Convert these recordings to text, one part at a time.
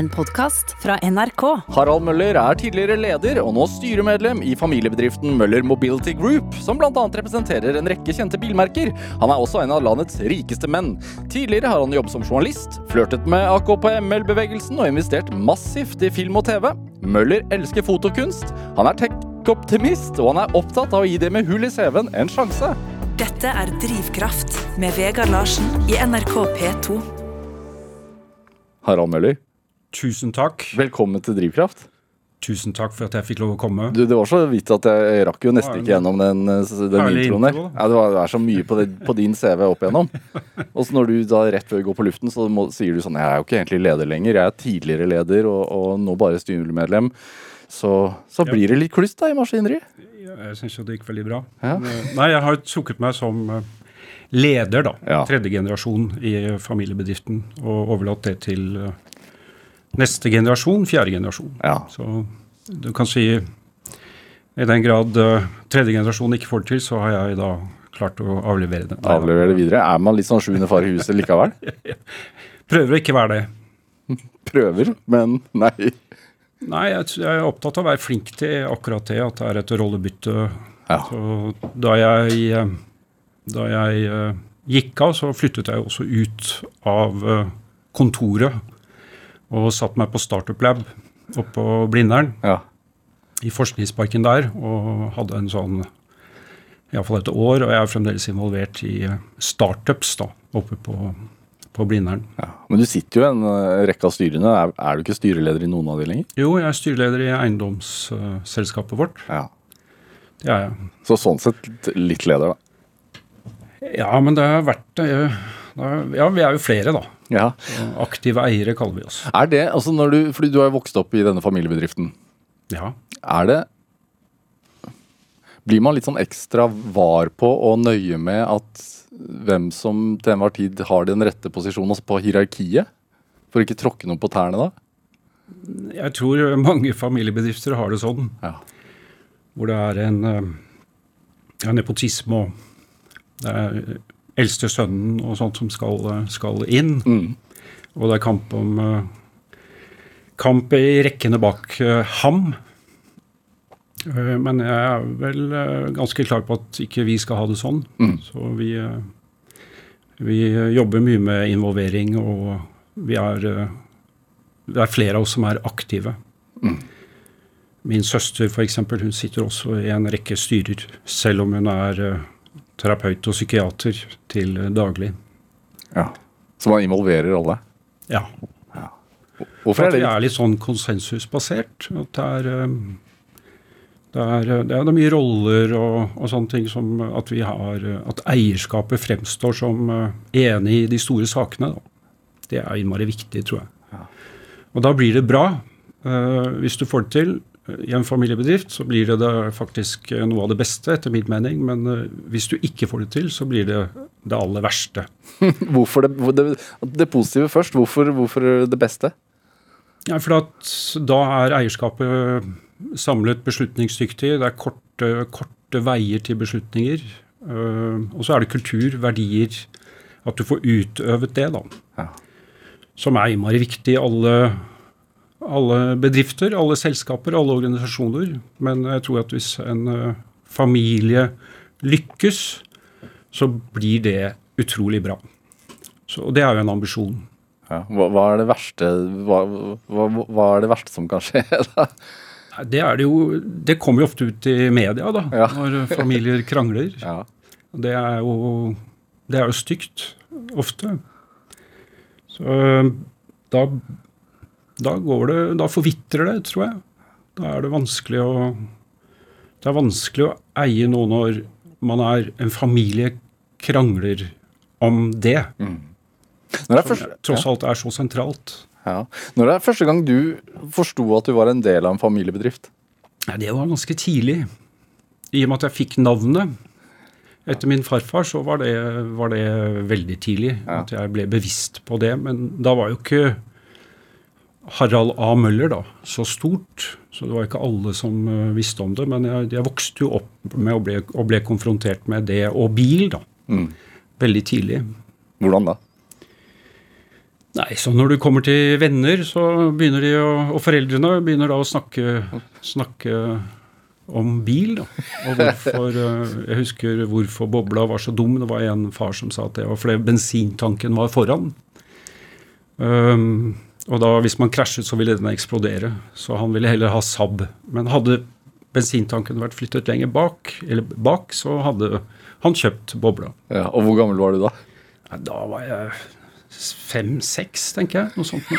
En podkast fra NRK. Harald Møller er tidligere leder og nå styremedlem i familiebedriften Møller Mobility Group, som bl.a. representerer en rekke kjente bilmerker. Han er også en av landets rikeste menn. Tidligere har han jobbet som journalist, flørtet med AKP-ML-bevegelsen og investert massivt i film og TV. Møller elsker fotokunst, han er tech-optimist, og han er opptatt av å gi det med hull i CV-en en sjanse. Dette er Drivkraft med Vegard Larsen i NRK P2. Harald Møller, Tusen takk. velkommen til Drivkraft. Tusen takk for at jeg fikk lov å komme. Du, det var så vidt at jeg rakk jo nesten ikke gjennom den, den introen der. Ja, det, var, det er så mye på, det, på din CV opp igjennom. Og så når du da rett før vi går på luften, så må, sier du sånn Jeg er jo ikke egentlig leder lenger. Jeg er tidligere leder og, og nå bare styremedlem. Så, så Ja. blir det litt kluss da i maskineriet. Jeg syns jo det gikk veldig bra. Ja. Eh, Nei, jeg har trukket meg som eh, leder, da. Ja. Tredje generasjon i familiebedriften. Og overlatt det til eh, neste generasjon, fjerde generasjon. Ja. Så du kan si i den grad eh, tredje generasjon ikke får det til, så har jeg da klart å avlevere det. Avlevere det videre. Er man litt sånn sjuende far i huset likevel? Prøver å ikke være det. Prøver, men nei. Nei, jeg, er opptatt av å være flink til akkurat det, at det er et rollebytte. Ja. Så da jeg, eh, da jeg eh, gikk av, så flyttet jeg også ut av kontoret og satt meg på Startup Lab oppe på Blindern, Ja. i forskningsparken der, og hadde en sånn Iallfall et år, og jeg er fremdeles involvert i eh, startups da, oppe på, på Blindern. ja. Men du sitter jo i en eh, rekke av styrene. Er, er du ikke styreleder i noen av de lenger? Jo, jeg er styreleder i eiendomsselskapet vårt. Ja. Det er jeg. Så sånn sett litt leder, da. Ja, men det har vært eh, Ja, vi er jo flere, da. Ja. Aktive eiere kaller vi oss. Er det, altså når du, fordi du har jo vokst opp i denne familiebedriften. Ja. Er det Blir man litt sånn ekstra var på og nøye med at hvem som til enhver tid har den rette posisjonen altså på hierarkiet? For ikke tråkke noe på tærne da? Jeg tror mange familiebedrifter har det sånn. Ja. Hvor det er en eh, ja, nepotisme og det er eldste sønnen og sånt som skal, eh, skal inn. Mm. Og det er kamp om eh, Kamp i rekkene bak eh, ham. Men jeg er vel ganske klar på at ikke vi skal ha det sånn. Mm. Så vi, vi jobber mye med involvering, og vi er Det er flere av oss som er aktive. Mm. Min søster eksempel, hun sitter også i en rekke styrer, selv om hun er terapeut og psykiater til eh, daglig. ja. Så man involverer alle. Ja. Hvorfor er at vi det er litt sånn konsensusbasert. At det er, um, det er, det er mye roller og, og sånne ting som at vi har uh, At eierskapet fremstår som enig i de store sakene. Da. Det er innmari viktig, tror jeg. Ja. Og da blir det bra. Hvis du får det til i en familiebedrift, så blir det, det faktisk uh, noe av det beste, etter min mening. Men uh, hvis du ikke får det til, så blir det det aller verste. Hvorfor det, det, det positive først? Hvorfor, hvorfor det beste? Ja, for at da er eierskapet samlet beslutningsdyktig. Det er korte, korte veier til beslutninger. Og så er det kultur, verdier. At du får utøvet det, da. Ja. Som er innmari viktig i alle, alle bedrifter, alle selskaper, alle organisasjoner. Men jeg tror at hvis en øh, familie lykkes, så blir det utrolig bra. Så, og det er jo en ambisjon. Ja. Hva, hva er det verste hva, hva, er det verste som kan skje? da? Det det jo Det kommer jo ofte ut i media, da, Ja. når familier krangler. Ja. Det er jo Det er jo stygt, ofte. Så øh, da Da går det Da forvitrer det, tror jeg. Da er det vanskelig å Det er vanskelig å eie noe når man er en familie krangler om det. Når, det er Som tross alt er så sentralt. ja. Når det er første gang du forsto at du var en del av en familiebedrift? Ja, det var ganske tidlig. I og med at jeg fikk navnet. Etter min farfar så var det, var det veldig tidlig Ja. at jeg ble bevisst på det. Men da var jo ikke Harald A. Møller da, så stort, så det var ikke alle som eh, visste om det. Men jeg, jeg vokste jo opp med å bli, og ble konfrontert med det og bil da, Mm. veldig tidlig. Hvordan da? Nei, så når du kommer til venner, så begynner de å, og foreldrene begynner da å snakke, snakke om bil. Da. Og hvorfor, eh, jeg husker hvorfor bobla var så dum. Det var en far som sa at det var fordi bensintanken var foran. Um, og da hvis man krasjet, så ville den eksplodere. Så han ville heller ha Saab. Men hadde bensintanken vært flyttet lenger bak, eller bak så hadde han kjøpt bobla. Ja, og hvor gammel var du da? Ja, da var jeg fem-seks, tenker jeg. Noe sånt.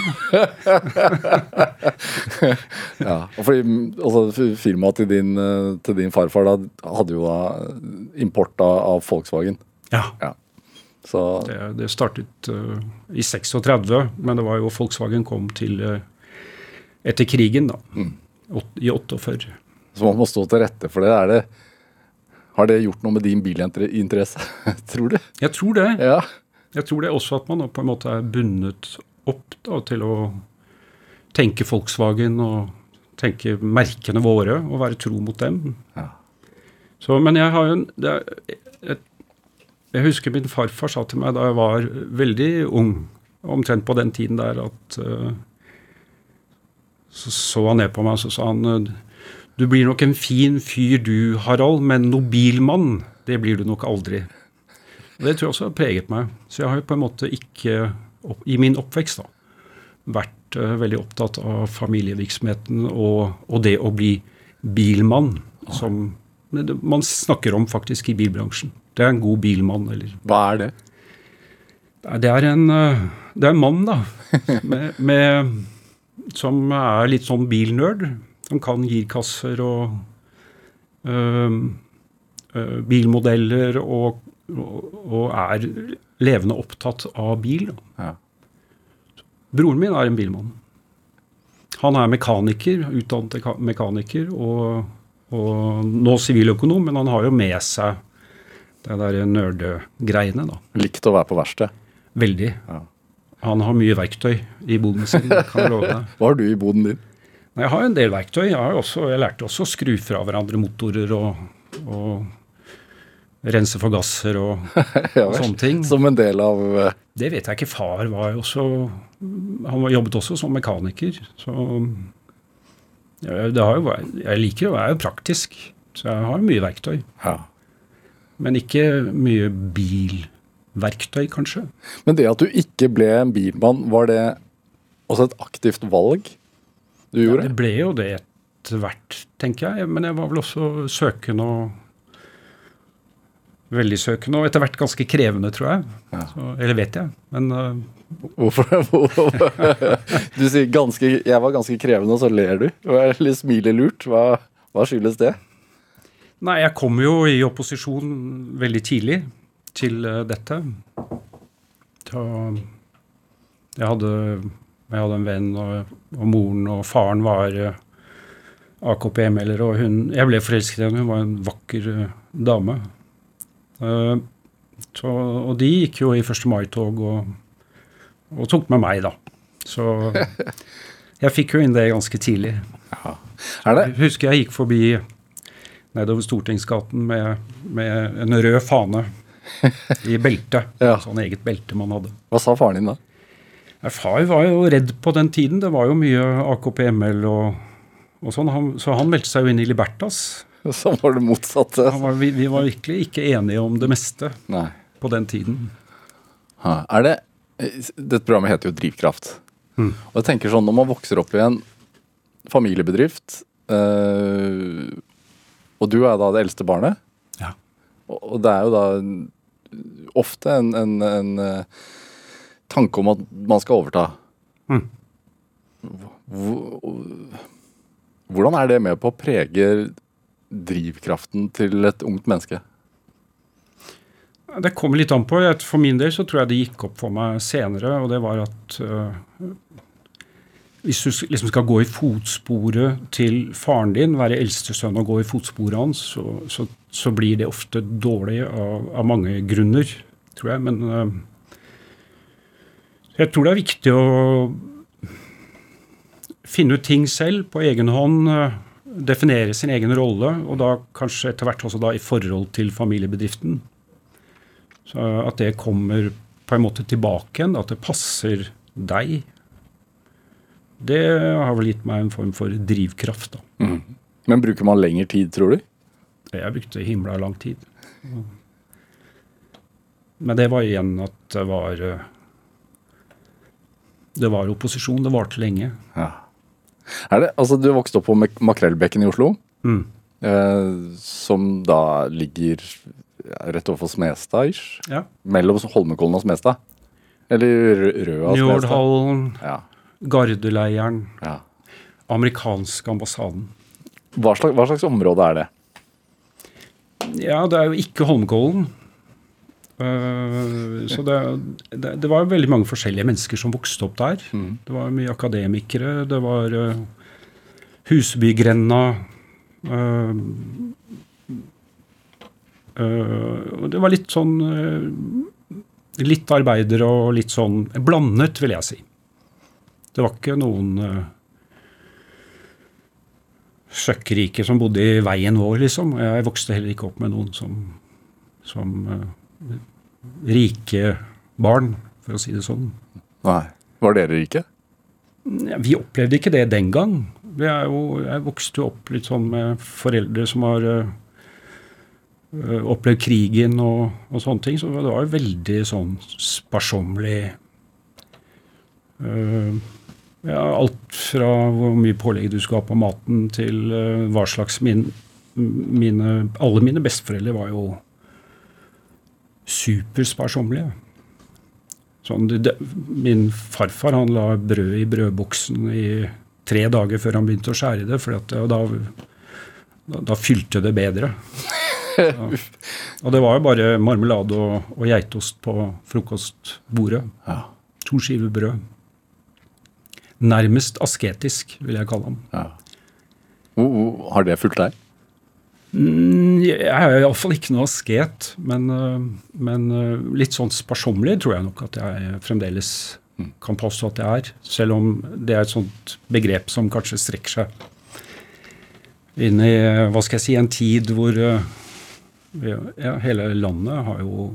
ja, og fordi altså, Firmaet til, din, eh, til din farfar da, hadde jo da import av Volkswagen. Ja. ja. Så. Det, det startet uh, i 36, men det var jo Volkswagen kom til uh, etter krigen, da. Mm. I 48. Så man må stå til rette for det. Er det. Har det gjort noe med din bilinteresse, tror du? Jeg tror det. Ja. Jeg tror det er også at man på en måte er bundet opp da, til å tenke Volkswagen og tenke merkene våre og være tro mot dem. Ja. Så, men jeg har jo en jeg, jeg husker min farfar sa til meg da jeg var veldig ung, omtrent på den tiden der, at uh, Så så han ned på meg og sa han du blir nok en fin fyr du, Harald, men nobilmann, det blir du nok aldri. Det tror jeg også har preget meg. Så jeg har jo på en måte ikke, i min oppvekst, da, vært uh, veldig opptatt av familievirksomheten og, og, det å bli bilmann, som man snakker om faktisk i bilbransjen. Det er en god bilmann, eller Hva er det? Det er en, uh, det er en mann, da, med, med, som er litt sånn bilnerd. Som kan girkasser og øh, bilmodeller og og, er levende opptatt av bil. Ja. Broren min er en bilmann. Han er mekaniker, utdannet mekaniker og, og nå siviløkonom, men han har jo med seg det der nerdegreiene, da. Likt å være på verksted? Veldig. Ja. Han har mye verktøy i boden sin, kan jeg love deg. Hva har du i boden din? Jeg har en del verktøy. Jeg, også, jeg lærte også å skru fra hverandre motorer og, og rense for gasser og, ja, og sånne ting. Som en del av uh... Det vet jeg ikke. Far var jo også Han jobbet også som mekaniker. Så ja, jo, jeg liker å være praktisk. Så jeg har mye verktøy. Ja. Men ikke mye bilverktøy, kanskje. Men det at du ikke ble en bilmann, var det også et aktivt valg du gjorde? Ja, det ble jo det etter hvert, tenker jeg. Men jeg var vel også søkende og veldig søkende, og etter hvert ganske krevende, tror jeg. Ja. Så, eller vet jeg, men uh, Hvorfor? du sier ganske, 'jeg var ganske krevende', og så ler du. Eller smiler lurt. Hva, hva skyldes det? Nei, jeg kom jo i opposisjon veldig tidlig til uh, dette. Så jeg hadde, jeg hadde en venn, og, og, moren og faren var uh, AKP-melder, og hun Jeg ble forelsket i henne. Hun var en vakker dame. Uh, så, og de gikk jo i 1. mai-tog og, og, tok med meg, da. Så jeg fikk jo inn det ganske tidlig. Ja. Jeg husker jeg gikk forbi nedover Stortingsgaten med, med en rød fane i beltet. ja. Sånn eget belte man hadde. Hva sa faren din da? Far var jo redd på den tiden. Det var jo mye AKP-ML og, og sånn. Han, så han meldte seg jo inn i Libertas. Som var det motsatte. Var, vi, vi, var virkelig ikke enige om det meste Nei. på den tiden. Ha, er det, Dette programmet heter jo Drivkraft. Mm. Og jeg tenker sånn, Når man vokser opp i en familiebedrift, øh, og du er da det eldste barnet ja. og, det er jo da ofte en, en, en, eh, tanke om at man skal overta. Mm. Hvordan er det med på å prege drivkraften til et ungt menneske? Det kommer litt an på. For min del så tror jeg det gikk opp for meg senere, og det var at uh, hvis du liksom skal gå i fotsporet til faren din, være eldstesønn og gå i fotsporet hans, så, så, så, blir det ofte dårlig av, av mange grunner, tror jeg. Men uh, jeg tror det er viktig å finne ut ting selv på egen hånd. Uh, definere sin egen rolle, og da kanskje etter hvert også da i forhold til familiebedriften. Så At det kommer på en måte tilbake igjen. At det passer deig. Det har vel gitt meg en form for drivkraft, da. Men bruker man lengre tid, tror du? Jeg brukte himla lang tid. Men det var igjen at det var eh, Det var opposisjon. Det varte lenge. Ja. Er det, altså Du vokste opp på Mak- Makrellbekken i Oslo, Mm. eh, som da ligger rett overfor Smestad, ish? Ja. Mellom Holmenkollen og Smestad? Eller Rø- Røa og Smestad? Njordhallen, Ja, Gardeleiren, ja. amerikanske ambassaden. Hva, slags, hva slags område er det? Ja, det er jo ikke Holmenkollen. Uh, så det, det, det var veldig mange forskjellige mennesker som vokste opp der. Det var mye akademikere, det var uh, Husbygrenda uh, eh, Det var litt sånn eh, Litt arbeidere og litt sånn blandet, vil jeg si. Det var ikke noen uh, søkkrike som bodde i veien vår, liksom. Jeg vokste heller ikke opp med noen som, som uh, rike barn, for å si det sånn. Nei. Var dere rike? Ja, vi opplevde ikke det den gang. Vi er jo, jeg vokste jo opp litt sånn med foreldre som har eh, eh, opplevd krigen og, og sånne ting, så det var jo veldig sånn sparsommelig eh, ja, Alt fra hvor mye pålegg du skulle ha på maten, til eh, hva slags min, mine Alle mine besteforeldre var jo supersparsommelige. Sånn, min farfar han la brød i brødboksen i tre dager før han begynte å skjære det, for da, da, da fylte det bedre. Ja. og det var jo bare marmelade og, og geitost på frokostbordet. Ja. To skiver brød. Nærmest asketisk, vil jeg kalle ham. ja. Har det fulgt deg? Mm, Jeg er iallfall ikke noe asket, men, øh, men øh, litt sånn sparsommelig tror jeg nok at jeg fremdeles kan påstå at jeg er. Selv om det er et sånt begrep som kanskje strekker seg inn i hva skal jeg si, en tid hvor øh, ja, hele landet har jo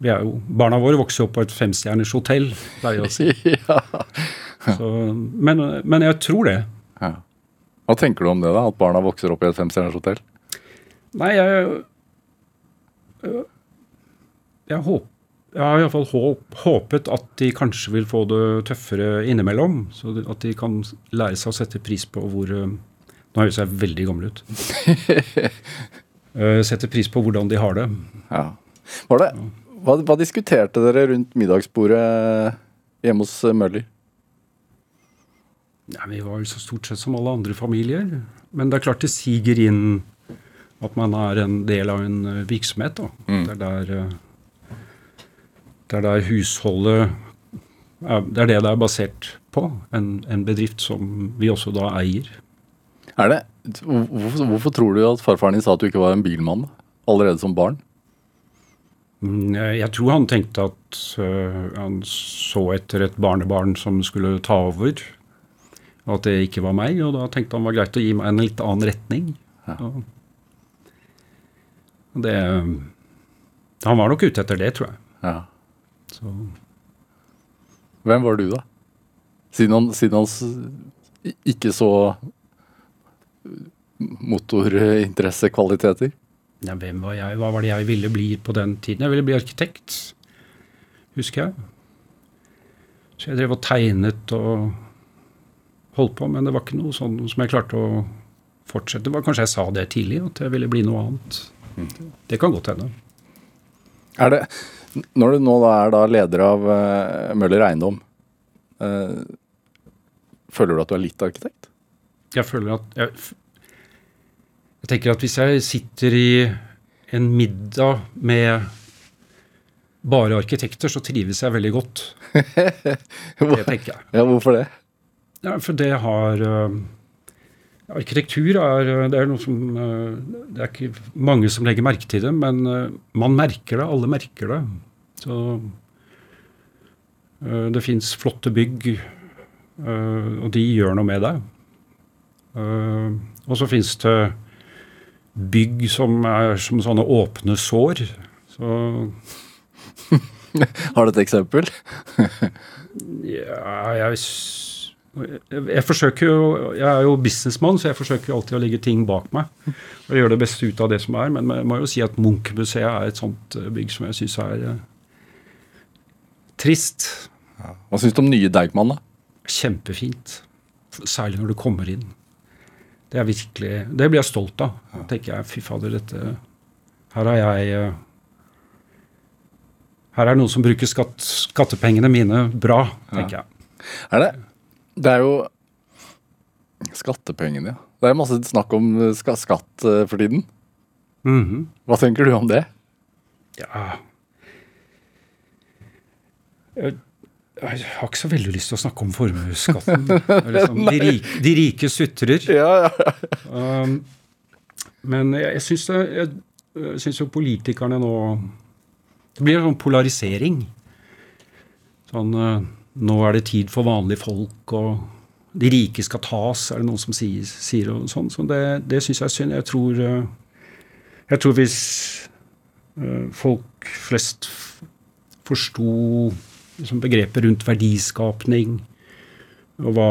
vi jo, Barna våre vokser opp på et femstjerners hotell, pleier jeg å si. ja. Så, men, men jeg tror det. ja. Hva tenker du om det, da? At barna vokser opp i et femstjerners hotell? Nei, jeg Jeg, håp, jeg har iallfall håp, håpet at de kanskje vil få det tøffere innimellom. Så at de kan lære seg å sette pris på hvor øh, Nå høres jeg veldig gammel ut. Øh, Sette pris på hvordan de har det. Ja. Var det, hva, hva diskuterte dere rundt middagsbordet hjemme hos eh, Møller? Ja, vi var jo så stort sett som alle andre familier. Men det er klart det siger inn at man er en del av en øh, virksomhet. Da. Det, er der, øh, det er der husholdet Det er det det er basert på. En, en bedrift som vi også da eier. Er det, hvorfor, hvorfor tror du at farfaren din sa at du ikke var en bilmann allerede som barn? Mm, Jeg tror han tenkte at øh, han så etter et barnebarn som skulle ta over. Og at det ikke var meg. Og da tenkte han det var greit å gi meg en litt annen retning. Ja. Og det Han var nok ute etter det, tror jeg. Ja. Så, Hvem var du, da? Siden, han, siden hans ikke så motorinteressekvaliteter? ja, hvem var jeg? Hva var det jeg ville bli på den tiden? Jeg ville bli arkitekt, husker jeg. Så jeg drev og tegnet og holdt på, men det var ikke noe sånn som jeg klarte å fortsette. Det var Kanskje jeg sa det tidlig, at jeg ville bli noe annet. Det kan godt hende. Er det, når du nå da er da leder av uh, Møller Eiendom, uh, føler du at du er litt arkitekt? Jeg føler at jeg, jeg tenker at hvis jeg sitter i en middag med bare arkitekter, så trives jeg veldig godt. Det tenker jeg. Ja, hvorfor det? Ja, for det har øh, Arkitektur er, øh, det er noe som øh, Det er ikke mange som legger merke til det, men man merker det. Alle merker det. Så det fins flotte bygg, og de gjør noe med deg. Og så fins det bygg som er som sånne åpne sår. Så Har du et eksempel? Ja, jeg, jeg, forsøker jo Jeg er jo businessmann, så jeg forsøker alltid å legge ting bak meg. Og gjøre det beste ut av det som er. Men jeg må jo si at Munch-museet er et sånt eh, bygg som jeg syns er eh, trist. Hva syns du om nye Deichman, da? Kjempefint. Særlig når du kommer inn. Det er virkelig Det blir jeg stolt av. Da tenker jeg, fy fader, dette Her har jeg eh, Her er det noen som bruker skatt, skattepengene mine bra, tenker jeg. Er det? Det er jo Skattepengene. Det er masse snakk om eh, skatt eh, for tiden. Mhm. Hva tenker du om det? Ja jeg, jeg har ikke så veldig lyst til å snakke om formuesskatten. Liksom, de, rike, de rike sutrer. Ja, ja. Um, men jeg, jeg syns Jeg, jeg syns jo politikerne nå Det blir en sånn polarisering. Sånn eh, Nå er det tid for vanlige folk, og de rike skal tas, er det noen som sier. sier og sånn. Så det, det syns jeg er synd. Jeg tror, eh, jeg tror hvis eh, folk flest forsto liksom begrepet rundt verdiskapning, og hva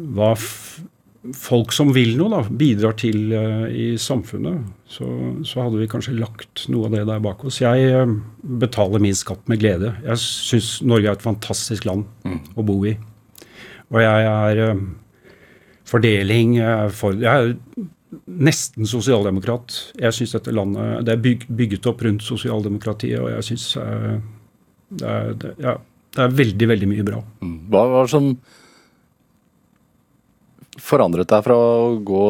hva folk som vil noe, da, bidrar til uh, i samfunnet, så, så hadde vi kanskje lagt noe av det der bak oss. Jeg uh, betaler min skatt med glede. Jeg syns Norge er et fantastisk land å bo i. Og jeg er uh, Fordeling for Jeg er nesten sosialdemokrat. Jeg syns dette landet Det er byg, bygget opp rundt sosialdemokratiet, og jeg syns det, det, ja, det er veldig, veldig mye bra. Mm. Hva var det som forandret deg fra å gå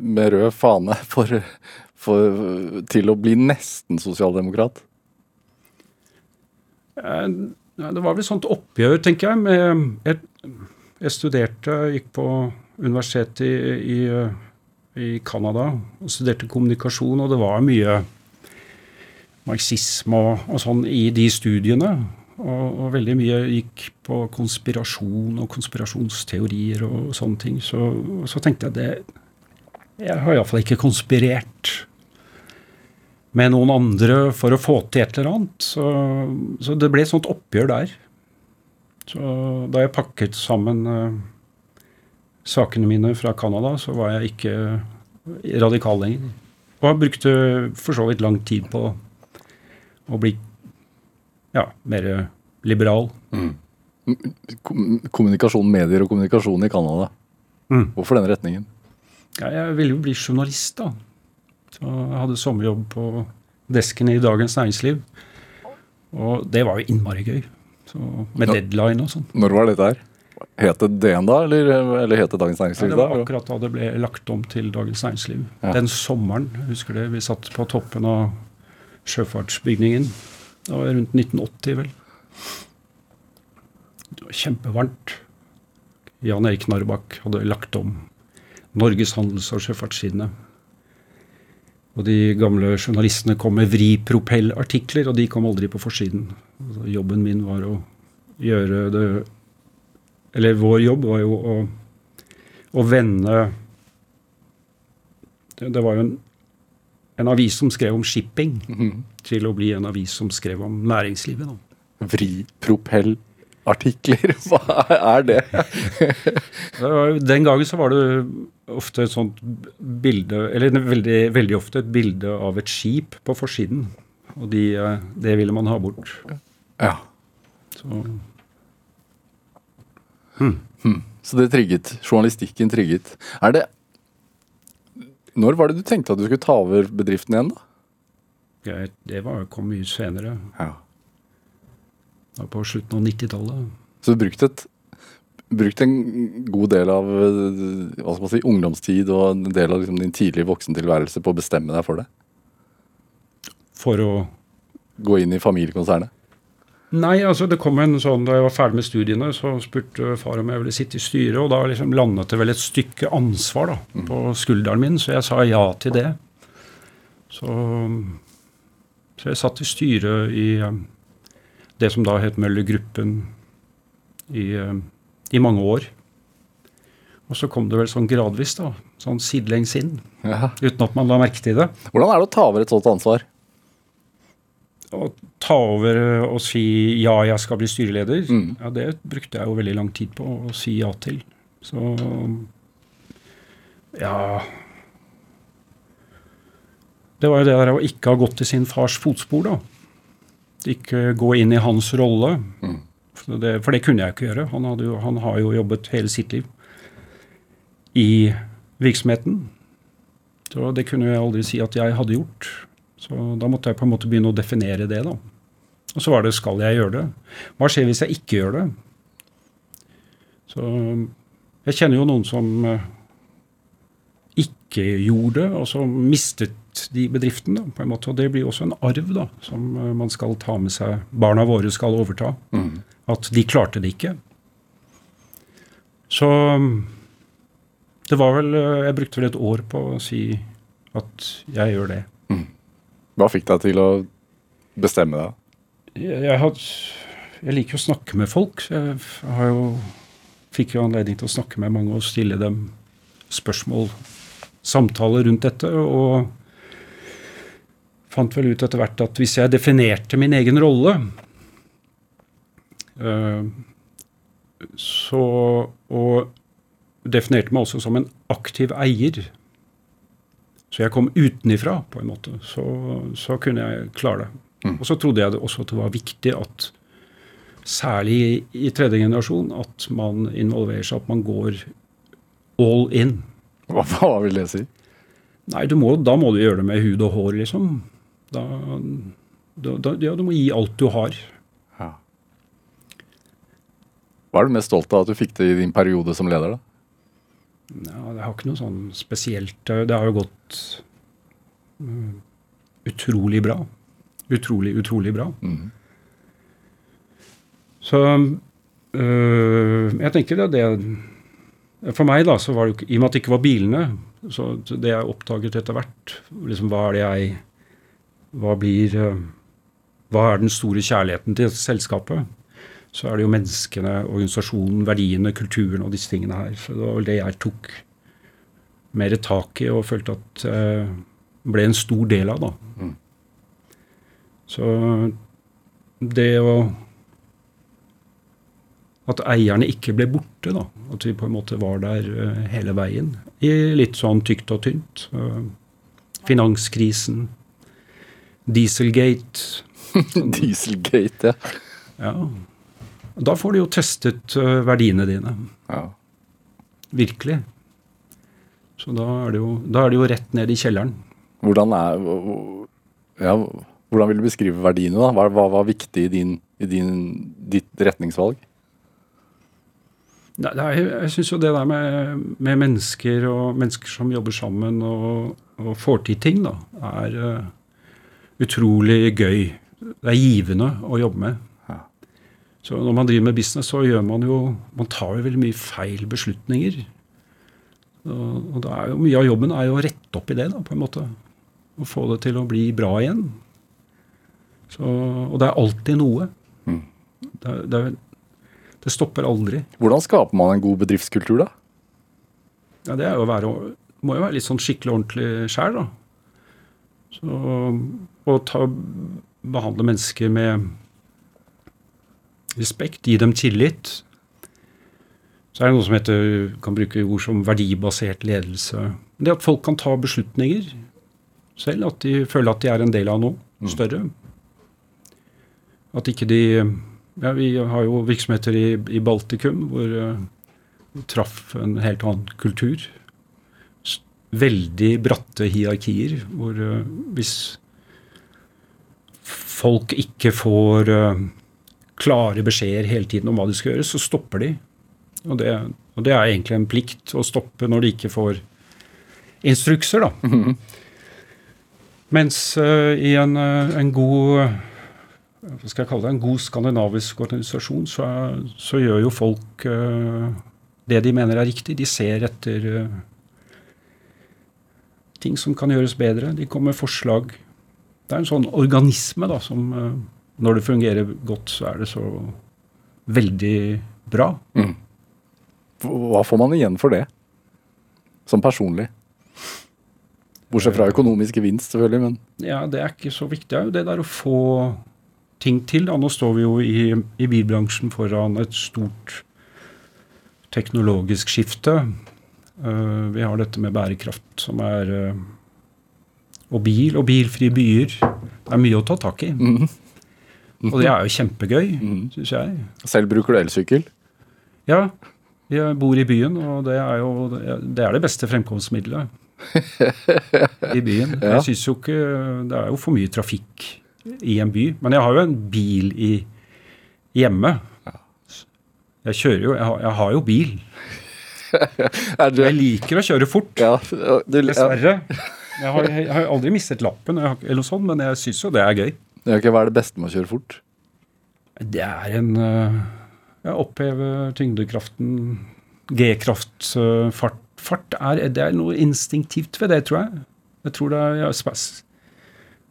med rød fane for, for, til å bli nesten sosialdemokrat? Eh, Det var vel et sånt oppgjør, tenker jeg. Jeg, jeg studerte, gikk på universitetet i, i, i Canada og studerte kommunikasjon, og det var mye marxisme og, og sånn i de studiene. Og, og veldig mye gikk på konspirasjon og konspirasjonsteorier og sånne ting. Så, så tenkte jeg det Jeg har iallfall ikke konspirert med noen andre for å få til et eller annet. Så, så det ble et sånt oppgjør der. Så da jeg pakket sammen uh, sakene mine fra Canada, så var jeg ikke radikal lenger. Og jeg brukte for så vidt lang tid på å bli ja, mer liberal. Mm. Kommunikasjon, medier og kommunikasjon i Canada. Mm. Hvorfor den retningen? Ja, jeg ville jo bli journalist, da. Så jeg hadde sommerjobb på desken i Dagens Næringsliv. Og det var jo innmari gøy. Så, med Ja. deadline og sånn. Når var dette her? Het det DN da, eller, eller het det Dagens Ja, Næringsliv det var da? akkurat da det ble lagt om til Dagens Næringsliv. Ja. Den sommeren, husker det, vi satt på toppen av sjøfartsbygningen. Det var rundt 1980, vel. Det var kjempevarmt. Jan Erik Narbakk hadde lagt om Norges handels- og sjøfartstidende. Og de gamle journalistene kom med vripropellartikler, og de kom aldri på forsiden. Altså, jobben min var å gjøre det Eller vår jobb var jo å, å vende det, det var jo en, en avis som skrev om shipping, Mhm. Til å bli en avis som skrev om næringslivet. Da. Vripropellartikler, hva er det? Den gangen så var det ofte et sånt bilde, eller veldig, veldig ofte et bilde av et skip på forsiden. Og de, eh, det ville man ha bort. Ja. Så Så det trigget. Journalistikken trigget. Er det Når var det du tenkte at du skulle ta over bedriften igjen, da? Jeg, det var, kom mye senere. Ja. Da på slutten av 90-tallet. Så du brukte et Brukt en god del av hva skal man si, ungdomstid og en del av liksom, din tidlige voksentilværelse på å bestemme deg for det? For å Gå inn i familiekonsernet? Nei, altså det kom en sånn, Da jeg var ferdig med studiene, så spurte far om jeg ville sitte i styret. Og da liksom landet det vel et stykke ansvar da, på skulderen min, så jeg sa ja til det. Så, så jeg satt i styret i eh, det som da het Møller Gruppen i, eh, i mange år. Og så kom det vel sånn gradvis, da, sånn sidelengs inn, Ja. uten at man la merke til det. Hvordan er det å ta over et sånt ansvar? å ta over og si ja, jeg skal bli styreleder, Mm. ja, det brukte jeg jo veldig lang tid på å si ja til. Så ja Det var jo det der å ikke ha gått i sin fars fotspor, da. Ikke gå inn i hans rolle. Mm. For, det, for det kunne jeg ikke gjøre. Han, hadde jo, han har jo jobbet hele sitt liv i virksomheten. Så det kunne jeg aldri si at jeg hadde gjort. Så da måtte jeg på en måte begynne å definere det, da. Og så var det skal jeg gjøre det? Hva skjer hvis jeg ikke gjør det? Så jeg kjenner jo noen som eh, ikke gjorde det, og som mistet de bedriftene, på en måte. Og det blir også en arv da, som eh, man skal ta med seg. Barna våre skal overta. Mm. At de klarte det ikke. Så det var vel eh, Jeg brukte vel et år på å si at jeg gjør det. Hva fikk deg til å bestemme deg? Jeg, jeg, had, jeg liker å snakke med folk. Jeg har jo, fikk jo anledning til å snakke med mange og stille dem spørsmål, samtaler rundt dette. Og fant vel ut etter hvert at hvis jeg definerte min egen rolle eh, så, Og definerte meg også som en aktiv eier, så jeg kom utenifra, på en måte, så, så kunne jeg klare det. Og så trodde jeg det også at det var viktig at særlig i, i tredje generasjon at man involverer seg, at man går all in. Hva, hva vil det si? Nei, du må, da må du gjøre det med hud og hår, liksom. Da, da, ja, du må gi alt du har. Ja. Hva er du mest stolt av at du fikk til i din periode som leder? da? Ja, det har ikke noe sånn spesielt. Det har jo gått mm, utrolig bra. Utrolig, utrolig bra. Mm. Så øh, jeg tenker det, det For meg, da, så var det jo I og med at det ikke var bilene, så det jeg oppdaget etter hvert liksom Hva er det jeg Hva blir øh, Hva er den store kjærligheten til selskapet? Så er det jo menneskene, organisasjonen, verdiene, kulturen og disse tingene her. Så det var vel det jeg tok mer tak i og følte at eh, ble en stor del av, da. Mm. Så det å At eierne ikke ble borte, da. At vi på en måte var der eh, hele veien. I litt sånn tykt og tynt. Eh, finanskrisen. Dieselgate. Dieselgate, ja. Ja. Da får du jo testet eh, verdiene dine. ja. Virkelig. Så da er, det jo, da er det jo rett ned i kjelleren. Hvordan, er, ja, hvordan vil du beskrive verdiene? da? Hva, hva var viktig i, din, i din, ditt retningsvalg? Nei, er, jeg syns jo det der med, med mennesker og mennesker som jobber sammen og, og får til ting, da, er eh, utrolig gøy. Det er givende å jobbe med. Ja. Så når man driver med business, så gjør man jo Man tar jo veldig mye feil beslutninger. Og, og er jo mye av jobben er jo å rette opp i det, da, på en måte. Og få det til å bli bra igjen. Så, og det er alltid noe. Mm. Det, det, det stopper aldri. Hvordan skaper man en god bedriftskultur, da? Ja, det er jo å være, må jo være litt sånn skikkelig ordentlig sjæl, da. Så å ta, behandle mennesker med respekt, gi dem tillit. Så er det noe som heter, kan bruke ord som verdibasert ledelse. Det at folk kan ta beslutninger selv, at de føler at de er en del av noe større. At ikke de ja, Vi har jo virksomheter i, i Baltikum hvor eh, vi traff en helt annen kultur. Veldig bratte hierarkier, hvor eh, hvis folk ikke får eh, klare beskjeder hele tiden om hva de skal gjøre, så stopper de. Og det, og det er egentlig en plikt å stoppe når de ikke får instrukser, da. Mens uh, i en, eh, en god hva skal jeg kalle det, en god skandinavisk organisasjon, så, er, så gjør jo folk uh, det de mener er riktig. De ser etter uh, ting som kan gjøres bedre. De kommer med forslag. Det er en sånn organisme da, som eh, når det fungerer godt, så er det så veldig bra. Hva får man igjen for det? Som personlig? Bortsett fra økonomisk gevinst, selvfølgelig, men Ja, det er ikke så viktig. Det er jo det der å få ting til. Da. Nå står vi jo i, i bilbransjen foran et stort teknologisk skifte. Uh, vi har dette med bærekraft som er eh, Og bil og bilfrie byer. Det er mye å ta tak i. Mm. Og det er jo kjempegøy, mm. syns jeg. selv bruker du elsykkel. Ja, jeg bor i byen, og det er jo det, er det beste fremkomstmiddelet i byen. Ja. Jeg synes jo ikke Det er jo for mye trafikk i en by. Men jeg har jo en bil i, hjemme. Jeg kjører jo Jeg har, jeg har jo bil. Jeg liker å kjøre fort. ja, du, ja. Jeg har, jeg har aldri mistet lappen, eller noe sånt, men jeg syns jo det er gøy. Det er ikke, Hva er det beste med å kjøre fort? Det er en øh, Jeg opphever tyngdekraften, G-kraft, øh, fart. Fart er, det er noe instinktivt ved det, tror jeg. Jeg tror det er ja, spas.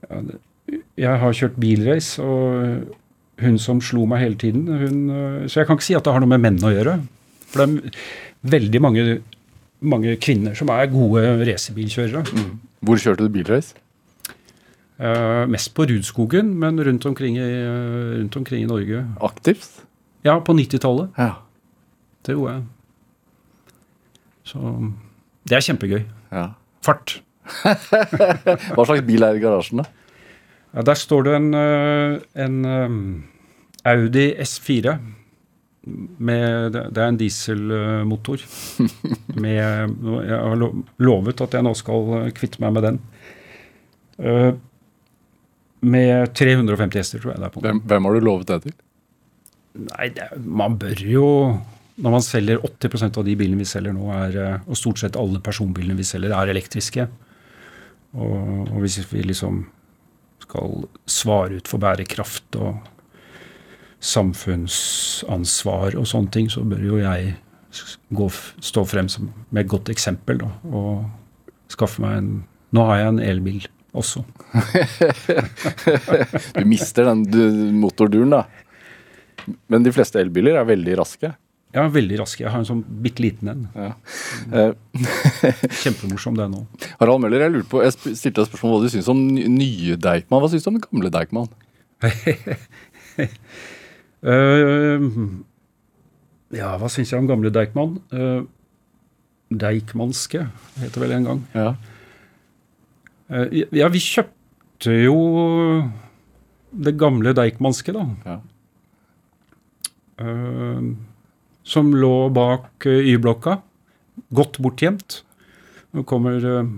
Ja, det, jeg har kjørt bilrace, og hun som slo meg hele tiden hun, øh, Så jeg kan ikke si at det har noe med menn å gjøre. For det er veldig mange, mange kvinner som er gode racerbilkjørere. Hvor kjørte du bilrace? Uh, mest på Rudskogen, men rundt omkring i, eh, rundt omkring i Norge. Aktivt? Ja, på 90-tallet. Ja. Det gjorde jeg. Så det er kjempegøy. ja. Fart. Hva slags bil er i garasjen, da? Ja, der står det en, eh, en Audi S4. Med, det er en dieselmotor. med, jeg har lovet at jeg nå skal kvitte meg med den. Eh, med 350 hester, tror jeg det er på. Hvem, hvem har du lovet det til? Nei, det, man bør jo Når man selger 80% av de bilene vi selger nå, er, eh, og stort sett alle personbilene vi selger, er elektriske. Og, og hvis vi liksom skal svare ut for bærekraft og samfunnsansvar og sånne ting, så bør jo jeg gå, stå frem som, med et godt eksempel da, og skaffe meg en Nå har jeg en elbil også. Du mister den du, motorduren, da. Men de fleste elbiler er veldig raske. Ja, veldig raske. Jeg har en sånn bitte liten en. Ja. Eh, Kjempemorsom den òg. Harald Møller, jeg på, jeg stilte deg spørsmål om hva du syns om nye Deichman. Hva syns du om den gamle Deichman? Eh, ja, hva syns jeg om gamle Deichman? Uh, Deichmanske heter det vel en gang. Ja. Eh, ja, vi kjøpte jo det gamle Deichmanske, da. Ja. Eh, som lå bak eh, Y-blokka. Godt bortgjemt. Nå kommer eh,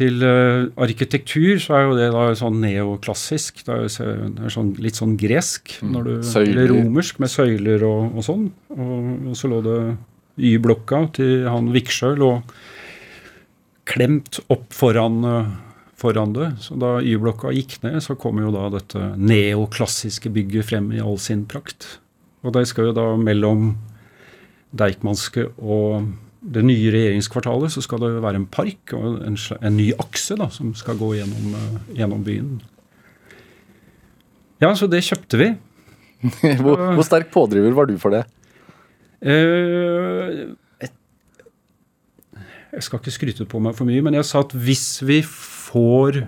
til eh, arkitektur, så er jo det da sånn neoklassisk. Det er, sånn, litt sånn gresk. Mm. Du, Eller romersk, med søyler og, og sånn. Og, og så lå det Y-blokka til han Viksjø lå klemt opp foran, eh, foran det. Så da Y-blokka gikk ned, så kom jo da dette neoklassiske bygget frem i all sin prakt. Og det skal jo da mellom Deichmanske og det nye regjeringskvartalet så skal det være en park og en, en ny akse da, som skal gå gjennom, eh, gjennom byen. Ja, så det kjøpte vi. Hvor, hvor sterk pådriver var du for det? Uh, jeg skal ikke skryte på meg for mye, men jeg sa at hvis vi får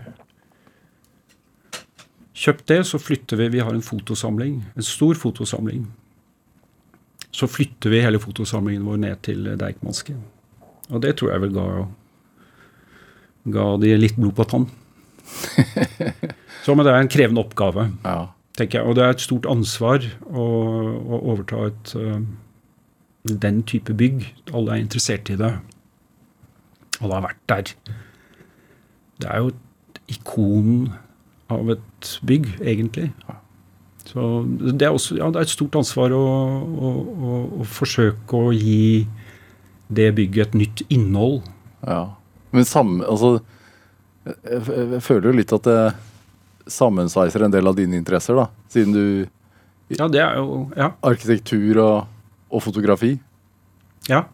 kjøpt det, så flytter vi Vi har en fotosamling, en stor fotosamling. Så flytter vi hele fotosamlingen vår ned til Deichmanske. Og det tror jeg vel ga, ga de litt blod på tann. Så, men det er en krevende oppgave Ja. tenker jeg. Og det er et stort ansvar å, å overta et, uh, den type bygg. Alle er interessert i det. Alle har vært der. Det er jo et ikon av et bygg, egentlig. Så det er, også, ja, det er et stort ansvar å, å, å, å forsøke å gi det bygget et nytt innhold. ja. Men samme, altså jeg, jeg, føler jo litt at det sammensveiser en del av dine interesser, da. Siden du Ja, det er jo Ja. Arkitektur og, og fotografi. Ja.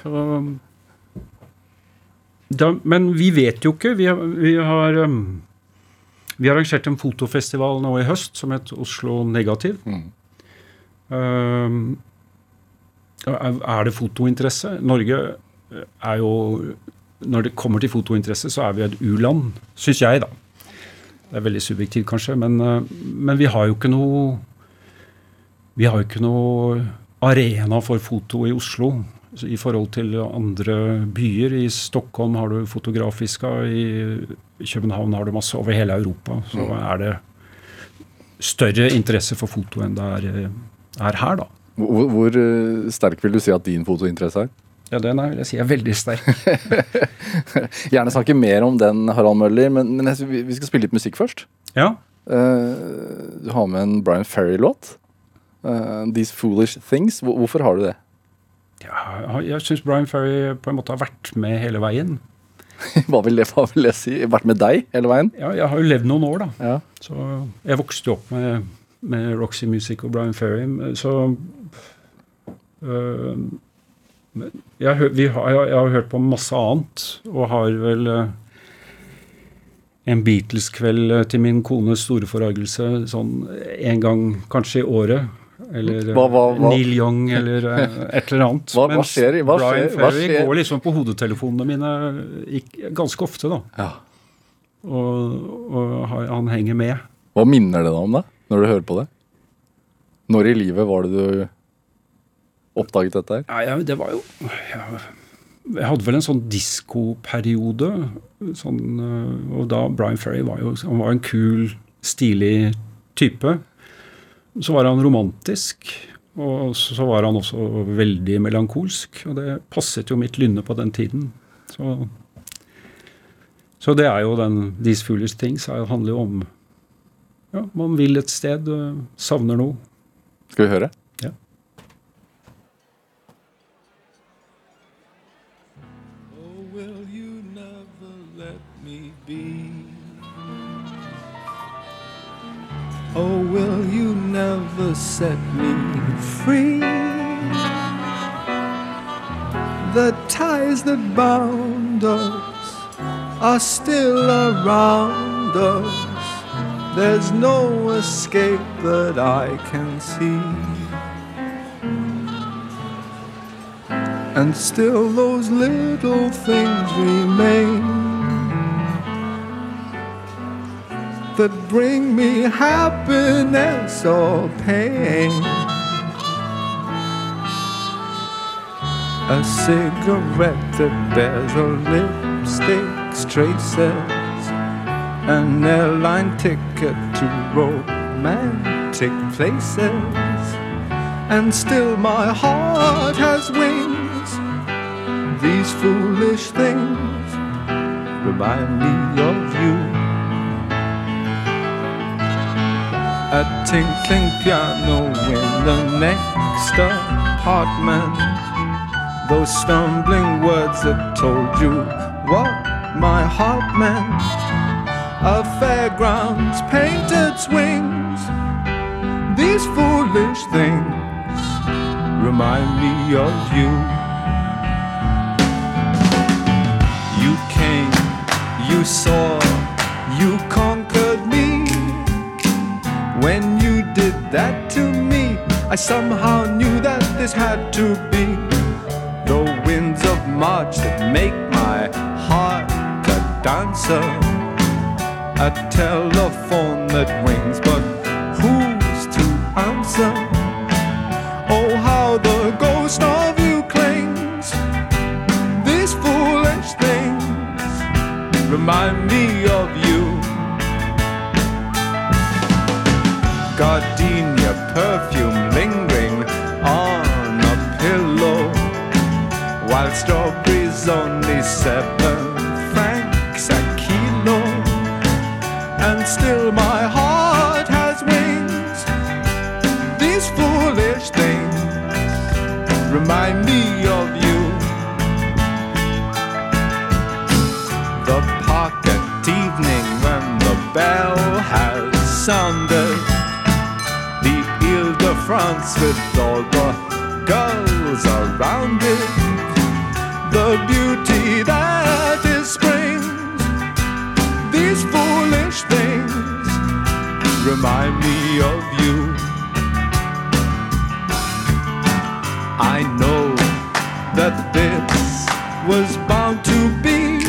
Så da, Men vi vet jo ikke. Vi har, vi har um, vi har arrangert en fotofestival nå i høst som het Oslo Negativ. Mm. Um, er det fotointeresse? Norge er jo når det kommer til fotointeresse, så er vi et u-land, syns jeg, da. Det er veldig subjektivt, kanskje, men, eh, men vi har jo ikke noe Vi har jo ikke noe arena for foto i Oslo i forhold til andre byer. I Stockholm har du Fotografiska, i København har du masse. Over hele Europa så er det større interesse for foto enn det er, er her, da. Hvor, hvor eh, sterk vil du si at din fotointeresse er? Ja, den er, vil jeg si er veldig sterk. Gjerne snakke mer om den, Harald Møller, men, men jeg, vi- skal spille litt musikk først. Ja. Uh, du har med en Brian Ferry-låt. Uh, These Foolish Things. Hvor- Hvorfor har du det? Ja jeg syns Brian Ferry på en måte har vært med hele veien. Hva vil det, hva vil jeg si? Vært med deg hele veien? Ja, jeg har jo levd noen år, da. Ja. Så jeg vokste jo opp med, med Roxy Music og Brian Ferry. Så øh, jeg, har vi har, jeg, jeg har hørt på masse annet, og har vel øh, en Beatles-kveld øh, til min kones store forargelse sånn en gang kanskje i året. Eller Hva- hva- hva- Neil Young, eller øh, et eller annet. Hva- Mens skjer hva Brian skjer- Ferry skjer? går liksom på hodetelefonene mine ganske ofte, da. Ja. Og, og han henger med. Hva minner det deg om, da? Når du hører på det? Når i livet var det du oppdaget dette her? Ja, ja, det var jo ja, Jeg hadde vel en sånn diskoperiode. Sånn, og da Brian Ferry var jo han var en kul, stilig type. Så var han romantisk. Og så var han også veldig melankolsk. Og det passet jo mitt lynne på den tiden. Så, så det er jo den These Foolish Things er- handler jo om ja, Man vil et sted, savner noe. Skal vi høre? Ja. Oh, will you never let me be? Oh, will you never set me free? The ties that bound us are still around us. There's no escape that I can see. And still those little things remain that bring me happiness or pain. A cigarette that bears a lipstick's traces, an airline ticket to romantic places and still my heart has wings. These foolish things remind me of tinkling piano in the next apartment. Those stumbling words that told you what my heart meant. A fairground's painted swings. These foolish things remind me of you. You came, you saw, to me, I somehow knew that this had to be the winds of March that make my heart a dancer. A telephone that rings, but who's to answer? Oh, how the ghost of you clings. These foolish things remind me of seven francs a kilo, and still my heart has wings. These foolish things remind me of you. The park at evening when the bell has sounded. The Ile de France with all the girls around it. The beauty that is spring. These foolish things remind me of you. I know that this was bound to be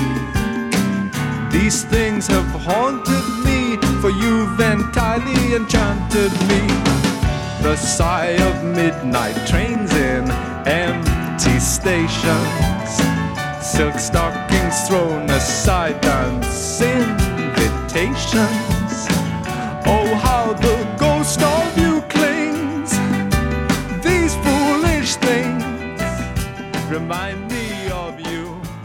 These things have haunted me, for you've entirely enchanted me. The sigh of midnight trains in empty stations, silk stockings thrown aside, dance invitations. Oh, how the ghost of you clings. These foolish things remind me.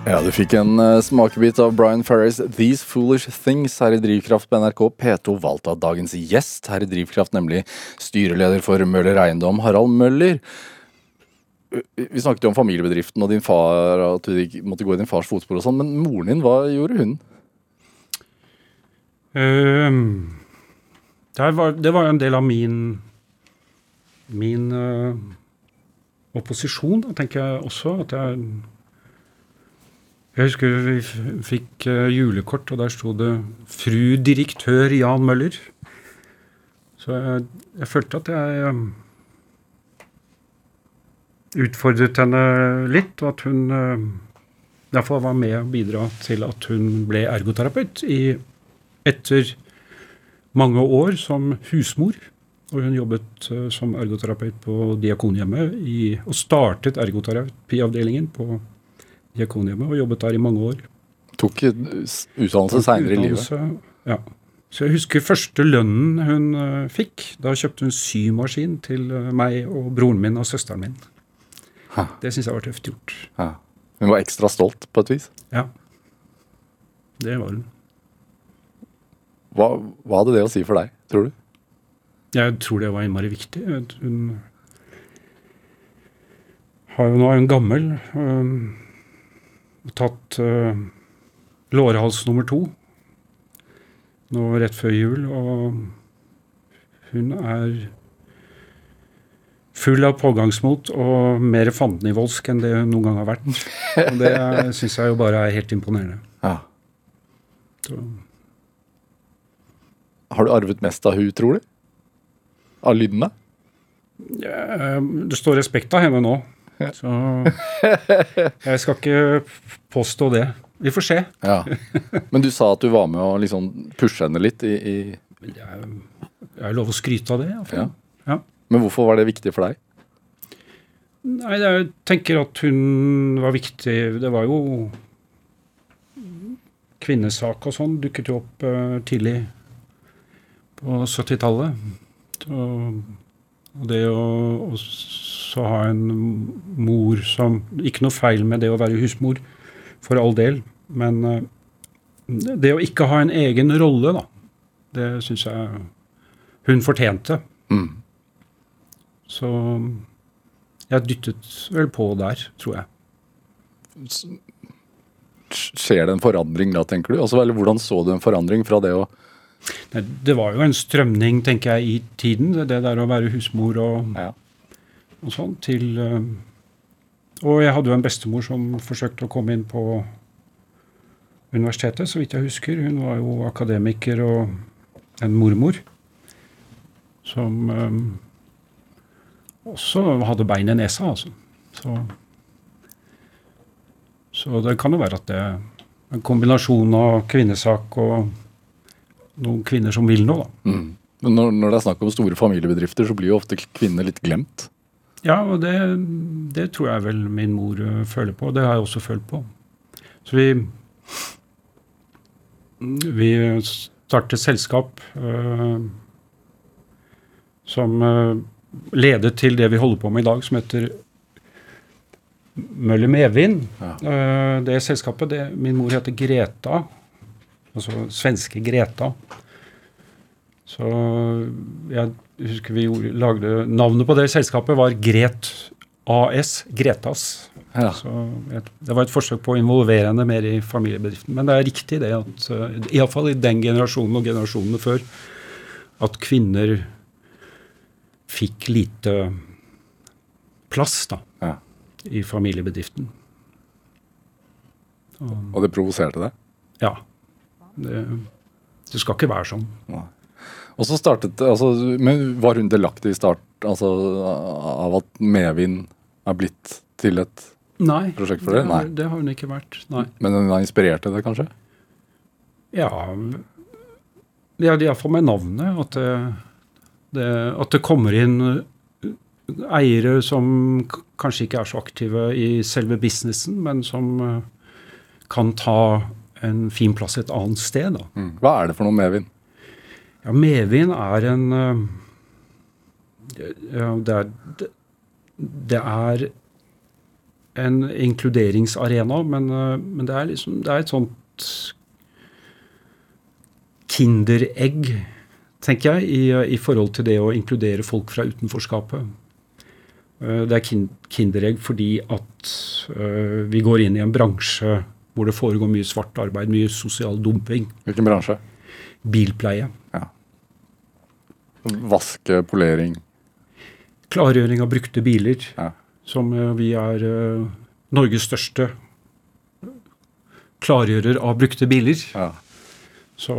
Ja, du fikk en uh, smakebit av Brian Ferris' These Foolish Things her i Drivkraft på NRK P2, valgt av dagens gjest her i Drivkraft, nemlig styreleder for Møller Eiendom, Harald Møller. Uh, Vi snakket jo om familiebedriften og din far, at du måtte gå i din fars fotspor og sånn, men moren din, hva gjorde hun? Ehm, det, var, det var en del av min min uh, opposisjon, da, tenker jeg også. At jeg Jeg husker vi fikk uh, julekort, og der sto det 'Fru direktør Jan Møller'. Så jeg, jeg følte at jeg eh, utfordret henne litt, og at hun eh, derfor var med å bidra til at hun ble ergoterapeut i, etter mange år som husmor. Og hun jobbet eh, som ergoterapeut på Diakonhjemmet i, og startet ergoterapiavdelingen på Diakonhjemmet og jobbet der i mange år. Tok utdannelse seinere i livet. Ja. Så jeg husker første lønnen hun eh, fikk. Da kjøpte hun symaskin til meg og broren min og søsteren min. Ha. Det syns jeg var tøft gjort. Ha. Hun var ekstra stolt, på et vis. Ja. Det var hun. Hva, hva hadde det å si for deg, tror du? Jeg tror det var innmari viktig. Hun har jo, nå er hun gammel. Øh, tatt øh, lårhals nummer to nå rett før jul. Og hun er full av pågangsmot og mer fandenivoldsk enn det hun noen gang har vært. Og det syns jeg jo bare er helt imponerende. Ja. Så, Har du arvet mest av hun, tror du? Av lydene? Ja, det står respekt av henne nå. Så jeg skal ikke påstå det. Vi får se. Ja. Men du sa at du var med å liksom pushe henne litt i, i Jeg, jeg er lov å skryte av det. Ja. Ja. Men hvorfor var det viktig for deg? Nei, jeg tenker at hun var viktig. Det var jo Kvinnesak og sånn dukket jo opp eh, tidlig på 70-tallet. Og og det å også ha en mor som Ikke noe feil med det å være husmor, for all del. Men eh, det å ikke ha en egen rolle, da, det syns jeg hun fortjente. Mm. Så jeg dyttet vel på der, tror jeg. Skjer det en forandring da, tenker du? Altså, eller hvordan så du en forandring fra det å Nei, Det var jo en strømning, tenker jeg, i tiden. Det der å være husmor og, Ja. og sånn, til eh, Og jeg hadde jo en bestemor som forsøkte å komme inn på universitetet, så vidt jeg husker. Hun var jo akademiker og en mormor som eh, også hadde bein i nesa, altså. Så, så det kan jo være at det er en kombinasjon av kvinnesak og noen kvinner som vil noe, da. mm. Men når, når det er snakk om store familiebedrifter, så blir jo ofte kvinner litt glemt. Ja, og det, det tror jeg vel min mor føler på. Det har jeg også følt på. Så vi Vi startet selskap øh, som ø, ledet til det vi holder på med i dag, som heter Møller Medvind. Ja. Eh, Det selskapet, det, min mor heter Greta, altså svenske Greta. Så jeg husker vi gjorde, lagde Navnet på det selskapet var Gret AS. Gretas. Ja. Så jeg, det var et forsøk på å involvere henne mer i familiebedriften. Men det er riktig det at uh, iallfall i den generasjonen og generasjonene før at kvinner fikk lite plass da, Ja. i familiebedriften. Og det provoserte deg? Ja. Det, det skal ikke være sånn. Og så startet altså, Men var hun delaktig i start altså, av at medvind er blitt til et Nei, Prosjekt for det? Nei. det har hun ikke vært. Nei. Men hun har inspirert til det, kanskje? Ja, Ja, iallfall med navnet. At det, det, at det kommer inn eh, eiere som kanskje ikke er så aktive i selve businessen, men som eh, kan ta en fin plass et annet sted. Da. Mm. Hva er det for noe medvind? Ja, medvind er en eh, ja, det, er, det, er en inkluderingsarena, men, men det er liksom Det er et sånt kinderegg, tenker jeg, i, i forhold til det å inkludere folk fra utenforskapet. Eh, Det er kin- kinderegg fordi at eh, vi går inn i en bransje hvor det foregår mye svart arbeid, mye sosial dumping. Hvilken bransje? Bilpleie. Ja. Vaske, polering. Klargjøring av brukte biler, Ja. som eh, vi er Norges største klargjører av brukte biler. Ja. Så,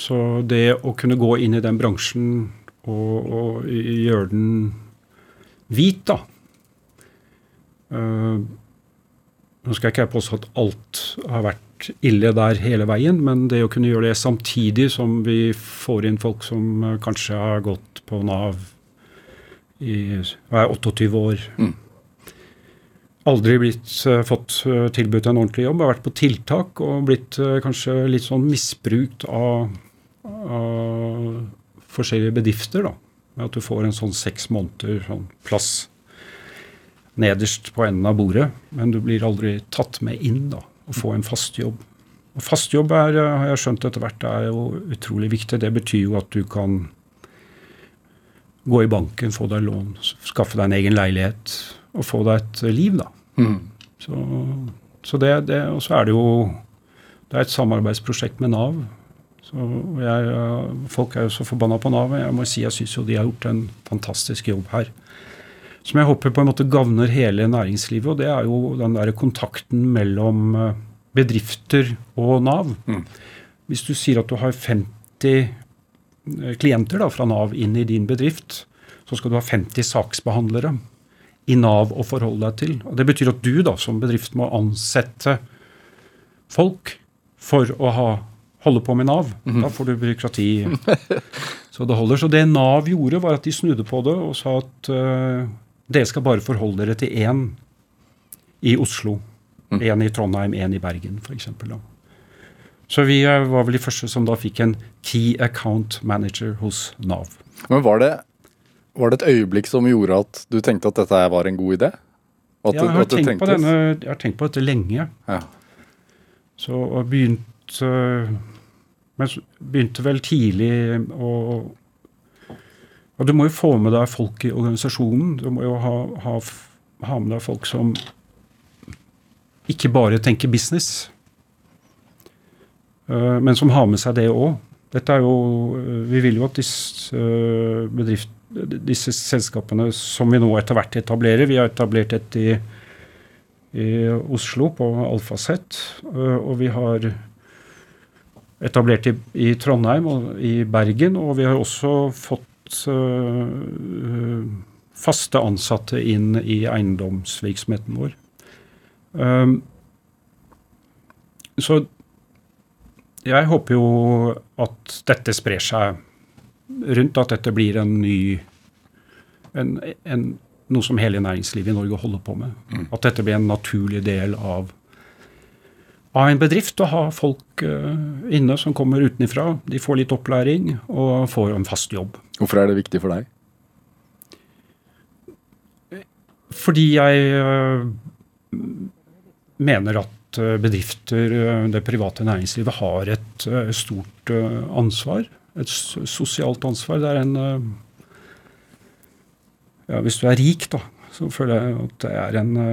så det å kunne gå inn i den bransjen og, og gjøre den hvit, da uh, Nå skal jeg ikke påstå at alt har vært ille der hele veien, men det å kunne gjøre det samtidig som vi får inn folk som eh, kanskje har gått på Nav i er 28 år. Mm. Aldri blitt eh, fått eh, tilbudt en ordentlig jobb, Jeg har vært på tiltak og blitt eh, kanskje litt sånn misbrukt av, av forskjellige bedrifter. da, med At du får en sånn seks måneder sånn plass nederst på enden av bordet, men du blir aldri tatt med inn da, og få en fast jobb. Og Fast jobb er, har jeg skjønt etter hvert, er jo utrolig viktig. Det betyr jo at du kan gå i banken, få deg lån, skaffe deg en egen leilighet og få deg et liv, da. Mm. Så, så det, det Og så er det jo det er et samarbeidsprosjekt med Nav. Så jeg, folk er jo så forbanna på Nav. Jeg må si jeg syns jo de har gjort en fantastisk jobb her. Som jeg håper på en måte gagner hele næringslivet. Og det er jo den der kontakten mellom eh, bedrifter og Nav. Mm. Hvis du sier at du har 50 eh, klienter da, fra Nav inn i din bedrift, så skal du ha 50 saksbehandlere i Nav å forholde deg til. Og Det betyr at du da som bedrift må ansette folk for å ha, holde på med Nav. Da får du byråkrati. Så det holder. Så det Nav gjorde, var at de snudde på det og sa at uh, dere skal bare forholde dere til én i Oslo. Én i Trondheim, én i Bergen f.eks. Så vi eh, var vel de første som da fikk en Key Account Manager hos Nav. Men var det, var det et øyeblikk som gjorde at du tenkte at dette var en god idé? At Ja, jeg, har tenkt på denne, jeg har tenkt på dette lenge. Ja. Så og begynte Men begynte vel tidlig å Og du må jo få med deg folk i organisasjonen. Du må jo ha, ha, ha med deg folk som ikke bare tenker business, eh, men som har med seg det òg. Dette er jo eh, Vi vil jo at disse, eh, bedrift, disse selskapene som vi nå etter hvert etablerer Vi har etablert et i i Oslo på Alfaset. øh, Og vi har etablert i, i Trondheim og i Bergen. Og vi har også fått uh, faste ansatte inn i eiendomsvirksomheten vår. Um, så jeg håper jo at dette sprer seg rundt, at dette blir en ny en, en, noe som hele næringslivet i Norge holder på med. At dette blir en naturlig del av, av en bedrift å ha folk uh, inne som kommer utenfra. De får litt opplæring og får en fast jobb. Hvorfor er det viktig for deg? Fordi jeg øh, mener at øh, bedrifter, det private næringslivet, har et stort ansvar. Et sosialt ansvar. Det er en øh, ja, Hvis du er rik, da, så føler jeg at det er en det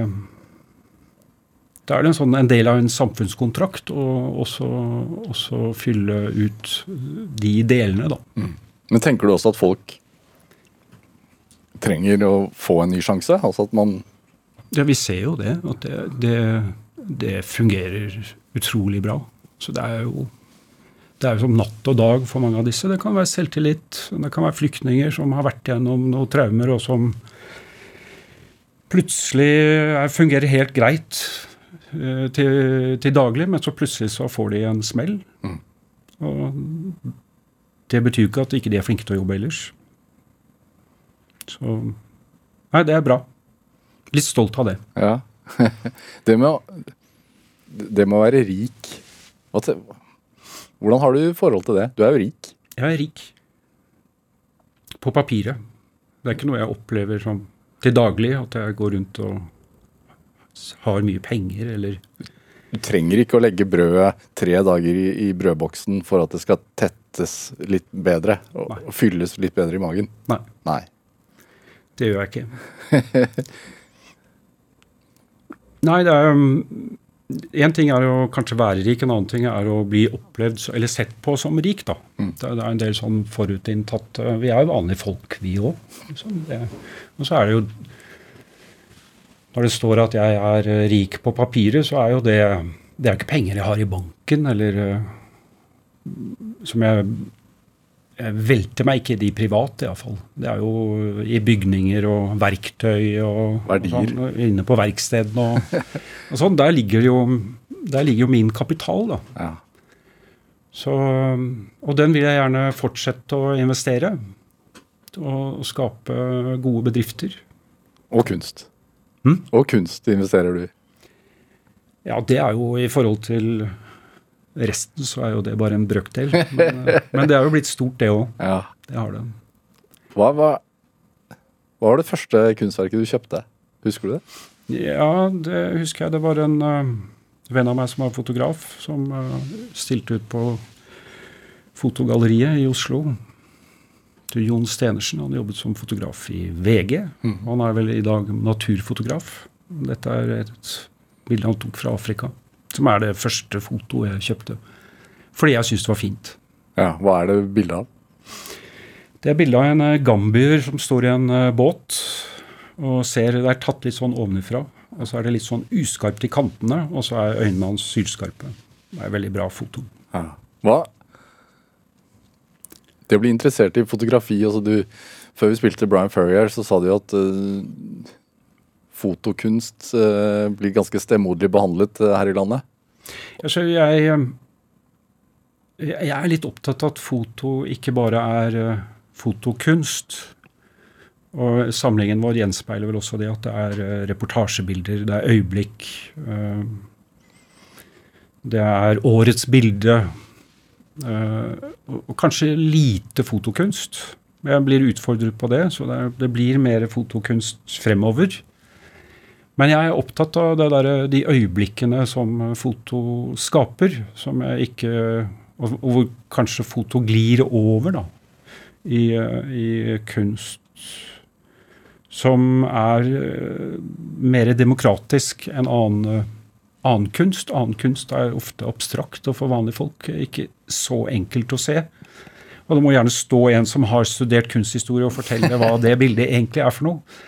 Da er det en, sånn, en del av en samfunnskontrakt å også, også fylle ut de delene, da. Men tenker du også at folk trenger å få en ny sjanse? Altså at man Ja, vi ser jo det. At det, det, det fungerer utrolig bra. Så det er jo det er jo som natt og dag for mange av disse. Det kan være selvtillit. Det kan være flyktninger som har vært gjennom noen traumer, og som plutselig er, fungerer helt greit eh, til, til daglig, men så plutselig så får de en smell. Og det betyr ikke at ikke de er flinke til å jobbe ellers. Så Nei, det er bra. Litt stolt av det. Ja. det med å Det med å være rik hva Hvordan har du forhold til det? Du er jo rik. Jeg er rik. På papiret. Det er ikke noe jeg opplever som til daglig, at jeg går rundt og har mye penger, eller Du trenger ikke å legge brødet tre dager i, i brødboksen for at det skal tettes litt bedre og, og fylles litt bedre i magen. Nei, Nei. det gjør jeg ikke. Nei, det er Én ting er å kanskje være rik, en annen ting er å bli opplevd eller sett på som rik, da. Det, er- det er en del sånn forutinntatt Vi er jo vanlige folk, vi òg. Liksom. Og så er det jo Når det står at jeg er eh, rik på papiret, så er jo det Det er ikke penger jeg har i banken, eller eh, Som jeg velter meg ikke i de private, iallfall. Det er jo i bygninger og verktøy og, og sånn, inne på verkstedene og, og sånn. Der ligger, jo, der ligger jo min kapital, da. Ja. Så, og den vil jeg gjerne fortsette å investere. Og, og skape gode bedrifter. Og kunst. Hm? Og kunst investerer du i. Ja, det er jo i forhold til resten, så er jo det bare en brøkdel. Men, eh, men det er jo blitt stort, det òg. Ja. Det har det. Hva, hva, hva var det første kunstverket du kjøpte? Husker du det? Ja, det husker jeg. Det var en uh, venn av meg som var fotograf, som uh, stilte ut på Fotogalleriet i Oslo. Til Jon Stenersen. Han jobbet som fotograf i VG. Han er vel i dag naturfotograf. Dette er et bilde han tok fra Afrika. Som er det første fotoet jeg kjøpte. Fordi jeg syntes det var fint. Ja, Hva er det bilde av? Det er bilde av en eh, gambier som står i en eh, båt og ser Det er tatt litt sånn ovenfra. Og så er det litt sånn uskarpt i kantene, og så er øynene hans sylskarpe. Det er et veldig bra foto. Ja. Hva? Det å bli interessert i fotografi altså du, Før vi spilte Brian Ferrier, så sa du jo at eh, fotokunst eh, blir ganske stemoderlig behandlet eh, her i landet. Jeg, jeg, eh, jeg er litt opptatt av at foto ikke bare er fotokunst. Og samlingen vår gjenspeiler vel også det at det er reportasjebilder, det er øyeblikk. Det er årets bilde. Og kanskje lite fotokunst. Jeg blir utfordret på det, så det blir mer fotokunst fremover. Men jeg er opptatt av der, de øyeblikkene som foto skaper, som jeg ikke Og, og hvor kanskje foto glir over, da, i, i kunst som er eh, mer demokratisk enn annen, annen kunst. Annen kunst er ofte abstrakt og for vanlige folk ikke så enkelt å se. Og det må gjerne stå en som har studert kunsthistorie og fortelle hva det bildet egentlig er for noe.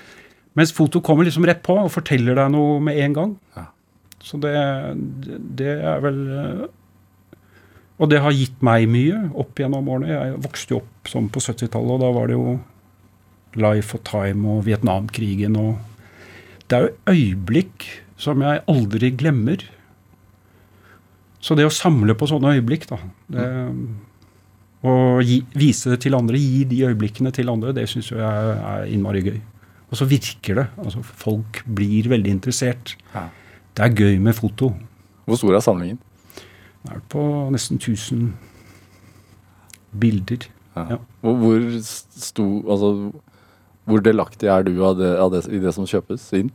Mens foto kommer liksom rett på og forteller deg noe med en gang. Ja. Så det, det er vel eh, Og det har gitt meg mye opp gjennom årene. Jeg vokste jo opp sånn på 70-tallet, og da var det jo Life og Time og Vietnamkrigen og Det er jo øyeblikk som jeg aldri glemmer. Så det å samle på sånne øyeblikk, da det, Og gi, vise det til andre, gi de øyeblikkene til andre, det syns jeg er, er innmari gøy. Og så virker det. altså Folk blir veldig interessert. Ja. Det er gøy med foto. Hvor stor er samlingen? Det er på nesten 1000 bilder. Ja. Hvor, hvor sto Altså hvor delaktig er du av det, av det, i det som kjøpes inn?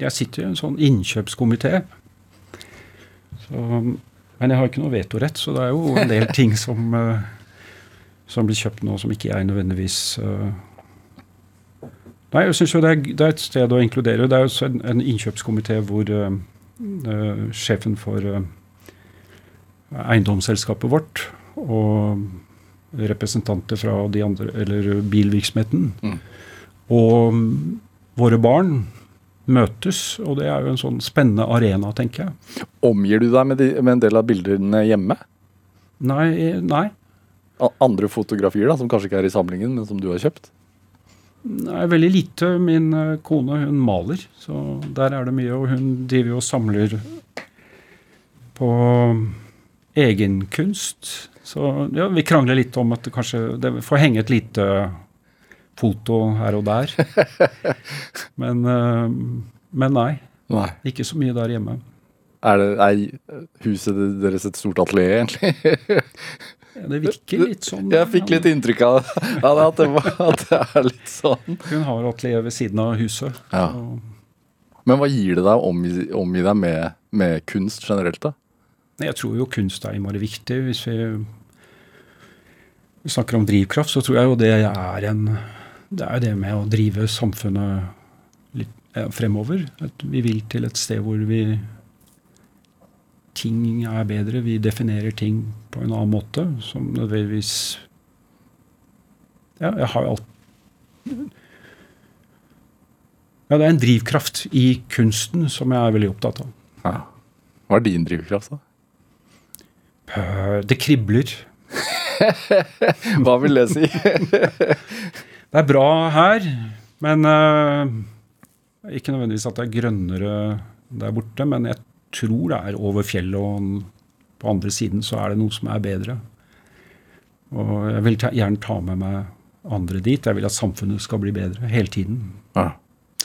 Jeg sitter i en sånn innkjøpskomité. Så, men jeg har ikke noe vetorett, så det er jo en del ting som, eh, som blir kjøpt nå som ikke jeg nødvendigvis eh, Nei, jeg syns jo det er, det er et sted å inkludere. Det er jo en, en innkjøpskomité hvor uh, uh, sjefen for uh, eiendomsselskapet vårt og representanter fra de andre, eller bilvirksomheten Mm. og um, våre barn møtes, og det er jo en sånn spennende arena, tenker jeg. Omgir du deg med, de, med en del av bildene hjemme? Nei, nei. Andre fotografier da, som kanskje ikke er i samlingen, men som du har kjøpt? Nei, veldig lite. Min eh, kone hun maler, så der er det mye. Og hun driver jo og samler på egenkunst, Så ja, vi krangler litt om at det kanskje det får henge et lite foto her og der. Men, eh, men nei, Nei. ikke så mye der hjemme. Er, det, er huset deres et stort atelier, egentlig? Det virker litt sånn. Jeg fikk litt inntrykk av det, at det, var, at det er litt sånn. Hun har atelier ved siden av huset. Ja. Men hva gir det deg å omgi, omgi deg med, med kunst generelt, da? jeg tror jo kunst er innmari viktig. Hvis vi, vi snakker om drivkraft, så tror jeg jo det er en Det er det med å drive samfunnet litt fremover. At vi vil til et sted hvor vi ting er bedre. Vi definerer ting på en annen måte, som nødvendigvis Ja, jeg har jo alt Ja, det er en drivkraft i kunsten som jeg er veldig opptatt av. Ja. Hva er din drivkraft, da? Det kribler. Hva vil det si? Det er bra her, men uh, ikke nødvendigvis at det er grønnere der borte, men jeg tror det er over fjellet, og på andre siden så er det noe som er bedre. Og jeg vil ta, gjerne ta med meg andre dit. Jeg vil at samfunnet skal bli bedre hele tiden. Ja.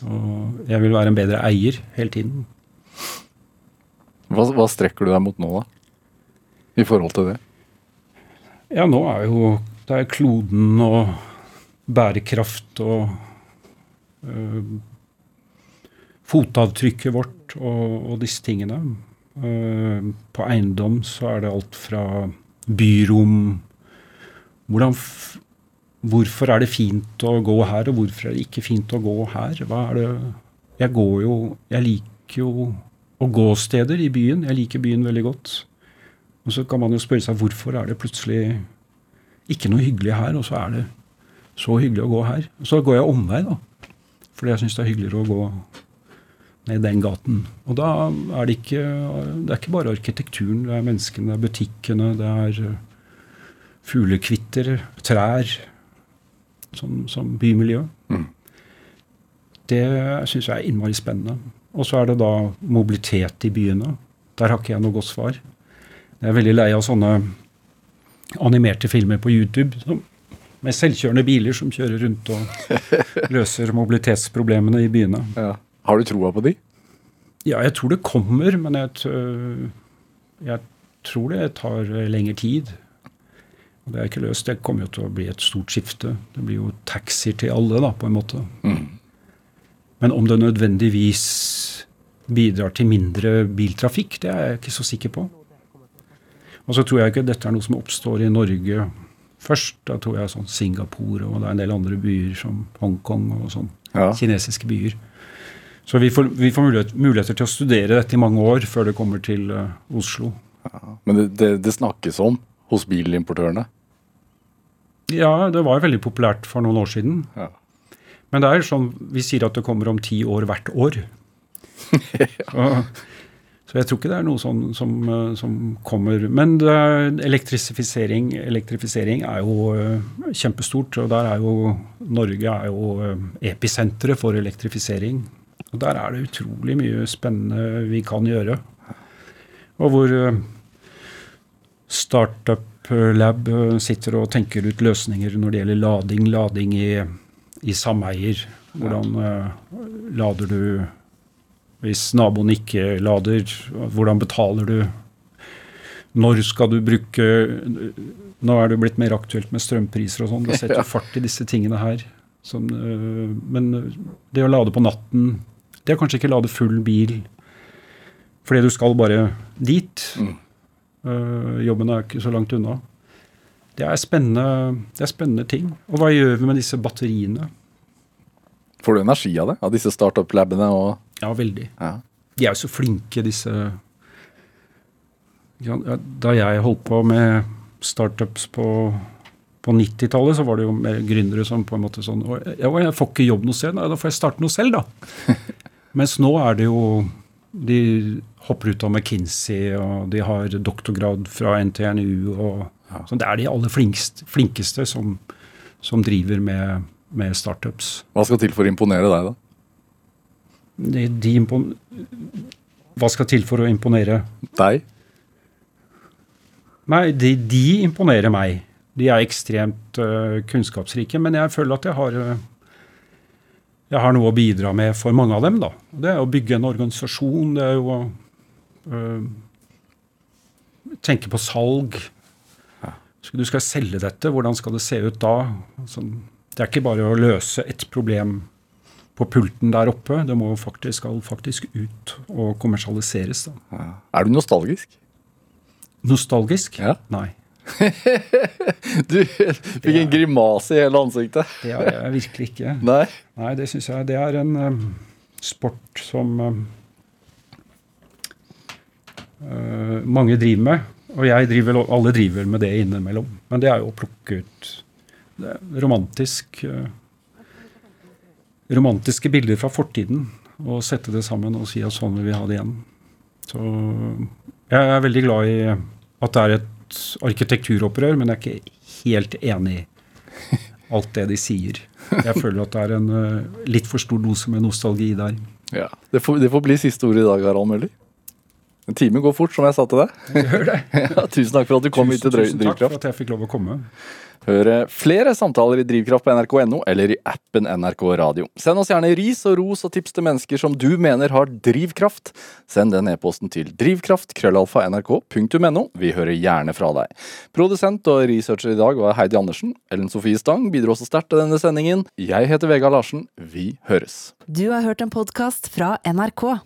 Og jeg vil være en bedre eier hele tiden. Hva, hva strekker du deg mot nå, da? I forhold til det? Ja, nå er jo det er kloden og bærekraft og øh, fotavtrykket vårt og, og disse tingene. Uh, på eiendom så er det alt fra byrom hvordan Hvorfor er det fint å gå her, og hvorfor er det ikke fint å gå her? Hva er det Jeg går jo Jeg liker jo å gå steder i byen. Jeg liker byen veldig godt. Og så kan man jo spørre seg hvorfor er det plutselig ikke noe hyggelig her, og så er det så hyggelig å gå her. Så går jeg omvei, da. Fordi jeg syns det er hyggeligere å gå ned den gaten. Og da er det ikke Det er ikke bare arkitekturen, det er menneskene, det er butikkene, det er eh, fuglekvitter, trær som, som bymiljø. Mm. Det syns jeg er innmari spennende. Og så er det da mobilitet i byene. Der har ikke jeg noe godt svar. Jeg er veldig lei av sånne animerte filmer på YouTube som, med selvkjørende biler som kjører rundt og løser mobilitetsproblemene i byene. Ja. Har du troa på de? Ja, jeg tror det kommer, men jeg, jeg tror det tar lengre tid. Og det er ikke løst. Det kommer jo til å bli et stort skifte. Det blir jo taxier til alle, da, på en måte. Men om det nødvendigvis bidrar til mindre biltrafikk, det er jeg ikke så sikker på. Og så tror jeg ikke dette er noe som oppstår i Norge først. Da tror jeg sånn Singapore og det er en del andre byer som Hongkong og sånn. Ja. Kinesiske byer. Så vi får, vi får mulighet, muligheter til å studere dette i mange år før det kommer til uh, Oslo. Men det, det, det snakkes om hos bilimportørene. Ja, det var veldig populært for noen år siden. Ja. Men det er sånn, vi sier at det kommer om ti år hvert år. så, så jeg tror ikke det er noe sånn som, eh, som kommer. Men det er, elektrifisering, elektrifisering er jo eh, kjempestort. Og der er jo Norge er jo episenteret for elektrifisering. Og der er det utrolig mye spennende vi kan gjøre. Og hvor eh, Startup Lab eh, sitter og tenker ut løsninger når det gjelder lading. Lading i, i sameier. Hvordan eh, lader du hvis naboen ikke lader? Hvordan betaler du? Når skal du bruke Nå er det blitt mer aktuelt med strømpriser og sånn. Det setter jo fart i disse tingene her. Som, øh, men det å lade på natten Det er kanskje ikke lade full bil fordi du skal bare dit. Mm. Uh, jobben er ikke så langt unna. Det er det er spennende ting. Og hva gjør vi med disse batteriene? Får du energi av det? Av disse startup-labene og Ja, veldig. ja. De er jo så flinke, disse Ja, Da jeg holdt på med startups på, på 90-tallet, så var det jo mer gründere som på en måte sånn «Å, Jeg får ikke jobb noe sted, nei, da får jeg starte noe selv, da. Mens nå er det jo De hopper ut av McKinsey, og de har doktorgrad fra NTNU. og så Det er de aller flinkst, flinkeste som, som driver med, med startups. Hva skal til for å imponere deg, da? De, de impon Hva skal til for å imponere? Deg? Nei, de, de imponerer meg. De er ekstremt uh, kunnskapsrike, men jeg føler at jeg har øh, jeg har noe å bidra med for mange av dem. da. Det er å bygge en organisasjon, det er jo å øh, tenke på salg. Så du skal selge dette, hvordan skal det se ut da? Altså, det er ikke bare å løse et problem på pulten der oppe. Det må faktisk, skal faktisk ut og kommersialiseres. da. Er du nostalgisk? Nostalgisk? Ja. Nei. Du fikk en grimase i hele ansiktet. Det har jeg virkelig ikke. Nei? Nei, det syns jeg det er en um, sport som um, uh, mange driver med. Og jeg driver, alle driver med det innimellom. Men det er jo å plukke ut romantisk uh, Romantiske bilder fra fortiden og sette det sammen og si at sånn vil vi ha det igjen. Så jeg er veldig glad i at det er et arkitekturopprør, men jeg er ikke helt enig i alt det de sier. Jeg føler at det er en uh, litt for stor dose med nostalgi der. Ja. Det får, det får bli siste ord i dag, Harald Møller. En time går fort, som jeg sa til deg. Gjør det. Ja, tusen takk for at du kom hit til Drivkraft. tusen takk for at jeg fikk lov å komme. Hør flere samtaler i Drivkraft på nrk.no eller i appen NRK Radio. Send oss gjerne ris og ros og tips til mennesker som du mener har drivkraft. Send den e-posten til drivkraft.krøllalfa.nrk.no. Vi hører gjerne fra deg. Produsent og researcher i dag var Heidi Andersen. Ellen Sofie Stang bidro også sterkt til denne sendingen. Jeg heter Vegard Larsen. Vi høres. Du har hørt en podkast fra NRK.